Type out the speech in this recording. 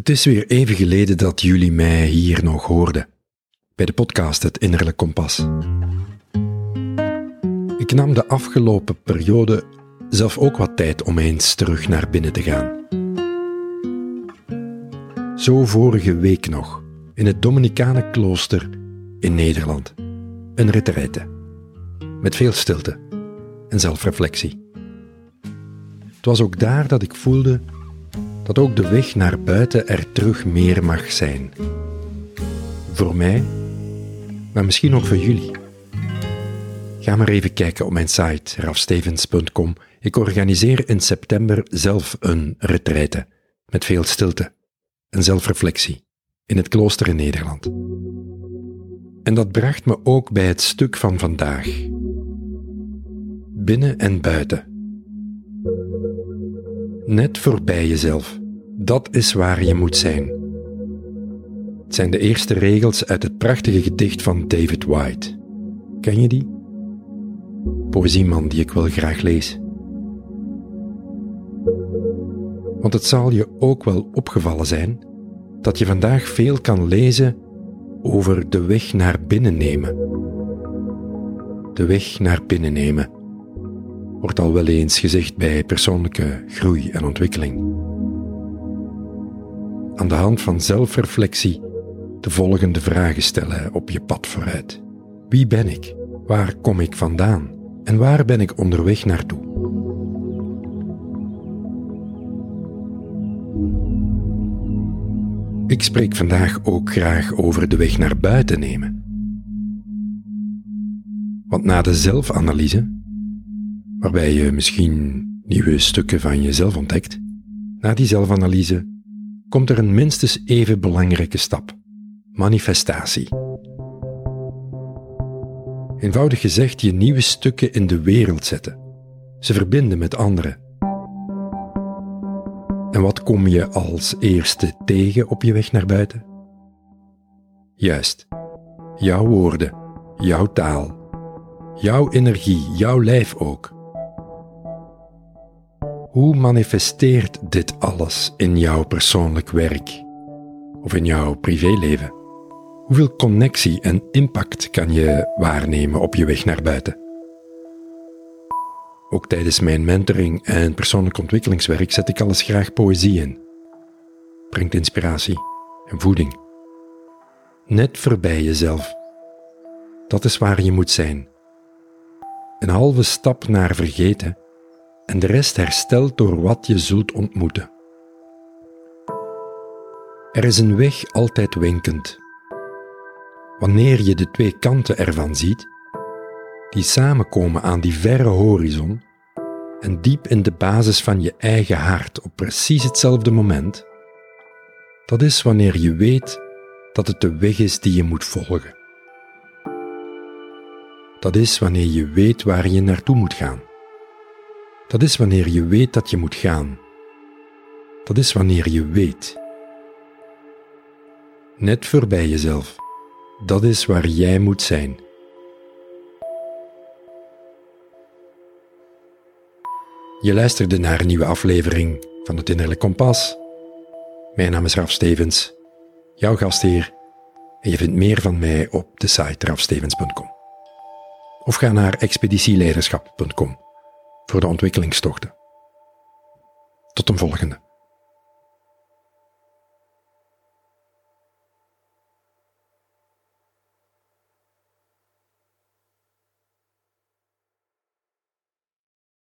Het is weer even geleden dat jullie mij hier nog hoorden. Bij de podcast Het Innerlijk Kompas. Ik nam de afgelopen periode zelf ook wat tijd om eens terug naar binnen te gaan. Zo vorige week nog, in het Dominicanenklooster in Nederland. Een retraite. Met veel stilte en zelfreflectie. Het was ook daar dat ik voelde dat ook de weg naar buiten er terug meer mag zijn. Voor mij, maar misschien ook voor jullie. Ga maar even kijken op mijn site rafstevens.com. Ik organiseer in september zelf een retraite met veel stilte en zelfreflectie in het klooster in Nederland. En dat bracht me ook bij het stuk van vandaag. Binnen en buiten. Net voorbij jezelf. Dat is waar je moet zijn. Het zijn de eerste regels uit het prachtige gedicht van David White. Ken je die? Poëzieman die ik wel graag lees. Want het zal je ook wel opgevallen zijn dat je vandaag veel kan lezen over de weg naar binnen nemen. De weg naar binnen nemen wordt al wel eens gezegd bij persoonlijke groei en ontwikkeling. Aan de hand van zelfreflectie de volgende vragen stellen op je pad vooruit. Wie ben ik? Waar kom ik vandaan? En waar ben ik onderweg naartoe? Ik spreek vandaag ook graag over de weg naar buiten nemen. Want na de zelfanalyse waarbij je misschien nieuwe stukken van jezelf ontdekt, na die zelfanalyse komt er een minstens even belangrijke stap: manifestatie. Eenvoudig gezegd, je nieuwe stukken in de wereld zetten, ze verbinden met anderen. En wat kom je als eerste tegen op je weg naar buiten? Juist, jouw woorden, jouw taal, jouw energie, jouw lijf ook. Hoe manifesteert dit alles in jouw persoonlijk werk of in jouw privéleven? Hoeveel connectie en impact kan je waarnemen op je weg naar buiten? Ook tijdens mijn mentoring en persoonlijk ontwikkelingswerk zet ik alles graag poëzie in. Brengt inspiratie en voeding. Net voorbij jezelf. Dat is waar je moet zijn. Een halve stap naar vergeten en de rest herstelt door wat je zult ontmoeten. Er is een weg altijd winkend. Wanneer je de twee kanten ervan ziet, die samenkomen aan die verre horizon en diep in de basis van je eigen hart op precies hetzelfde moment, dat is wanneer je weet dat het de weg is die je moet volgen. Dat is wanneer je weet waar je naartoe moet gaan. Dat is wanneer je weet dat je moet gaan. Dat is wanneer je weet. Net voorbij jezelf. Dat is waar jij moet zijn. Je luisterde naar een nieuwe aflevering van het Innerlijk Kompas. Mijn naam is Raf Stevens, jouw gastheer, en je vindt meer van mij op de site rafstevens.com. Of ga naar expeditieleiderschap.com voor de ontwikkelingstochten. Tot een volgende.